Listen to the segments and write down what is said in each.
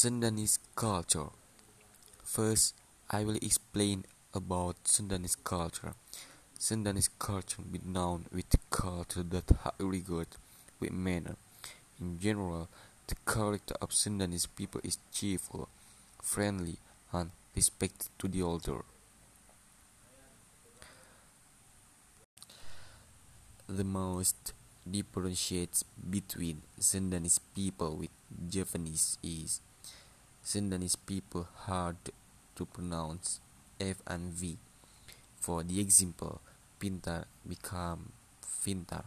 Sundanese culture. First, I will explain about Sundanese culture. Sundanese culture is known with culture that have regard with manner. In general, the character of Sundanese people is cheerful, friendly, and respect to the older. The most differentiates between Sundanese people with Javanese is Sundanese people hard to pronounce F and V. For the example, pintar become fintar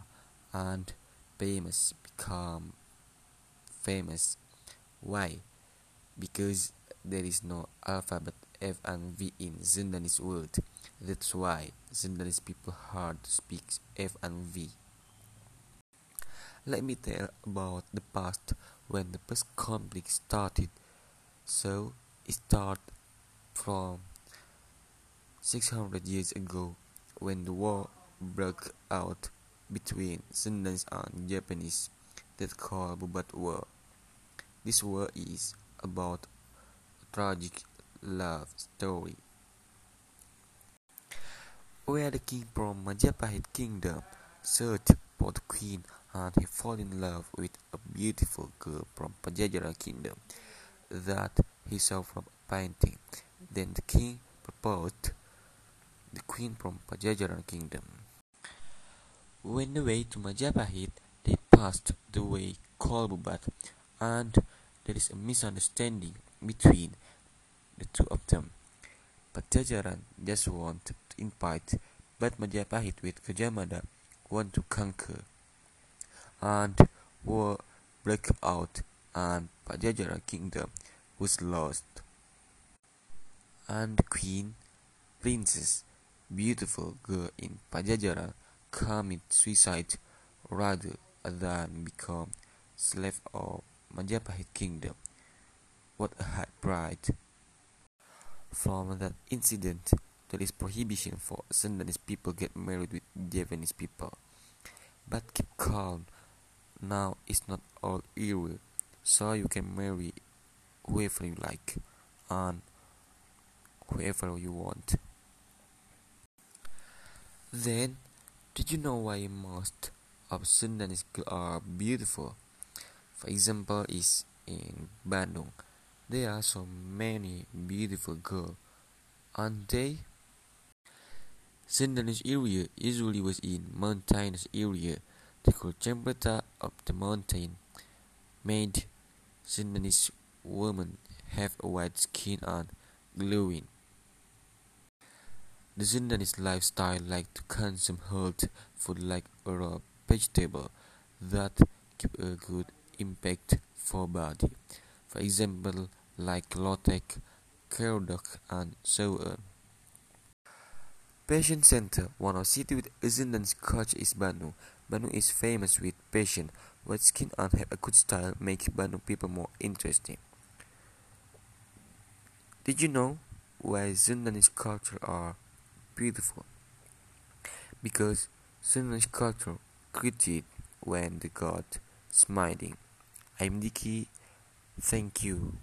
and famous become famous. Why? Because there is no alphabet F and V in Sundanese word. That's why Sundanese people hard to speak F and V. Let me tell about the past when the first conflict started. So it started from 600 years ago when the war broke out between Sundanese and Javanese that called Bubat War. This war is about a tragic love story where the king from Majapahit kingdom searched for the queen and he fell in love with a beautiful girl from Pajajaran kingdom that he saw from a painting. Then the king proposed the queen from Pajajaran kingdom. When the way to Majapahit, they passed the way called Bubat, and there is a misunderstanding between the two of them. Pajajaran just want to invite, but Majapahit with Gajah want to conquer. And war broke out, and Pajajaran kingdom was lost. And the queen, princess, beautiful girl in Pajajaran commit suicide rather than become slave of Majapahit kingdom. What a hard pride! From that incident, there is prohibition for Sundanese people get married with Javanese people. But keep calm. Now it's not all era, so you can marry whoever you like and whoever you want. Then, did you know why most of Sundanese girls are beautiful? For example, is in Bandung. There are so many beautiful girls, aren't they? Sundanese area usually was in mountainous area. The cold temperature of the mountain made Sundanese women have a white skin and glowing. The Sundanese lifestyle like to consume healthy food like raw vegetable that give a good impact for body. For example, like lotek, carrot and so on. Passion Center, one of city with Sundanese culture is Bandung. Bandung is famous with passion, white skin and have a good style make Bandung people more interesting. Did you know why Sundanese culture are beautiful? Because Sundanese culture created when the god smiling. I'm Dicky. Thank you.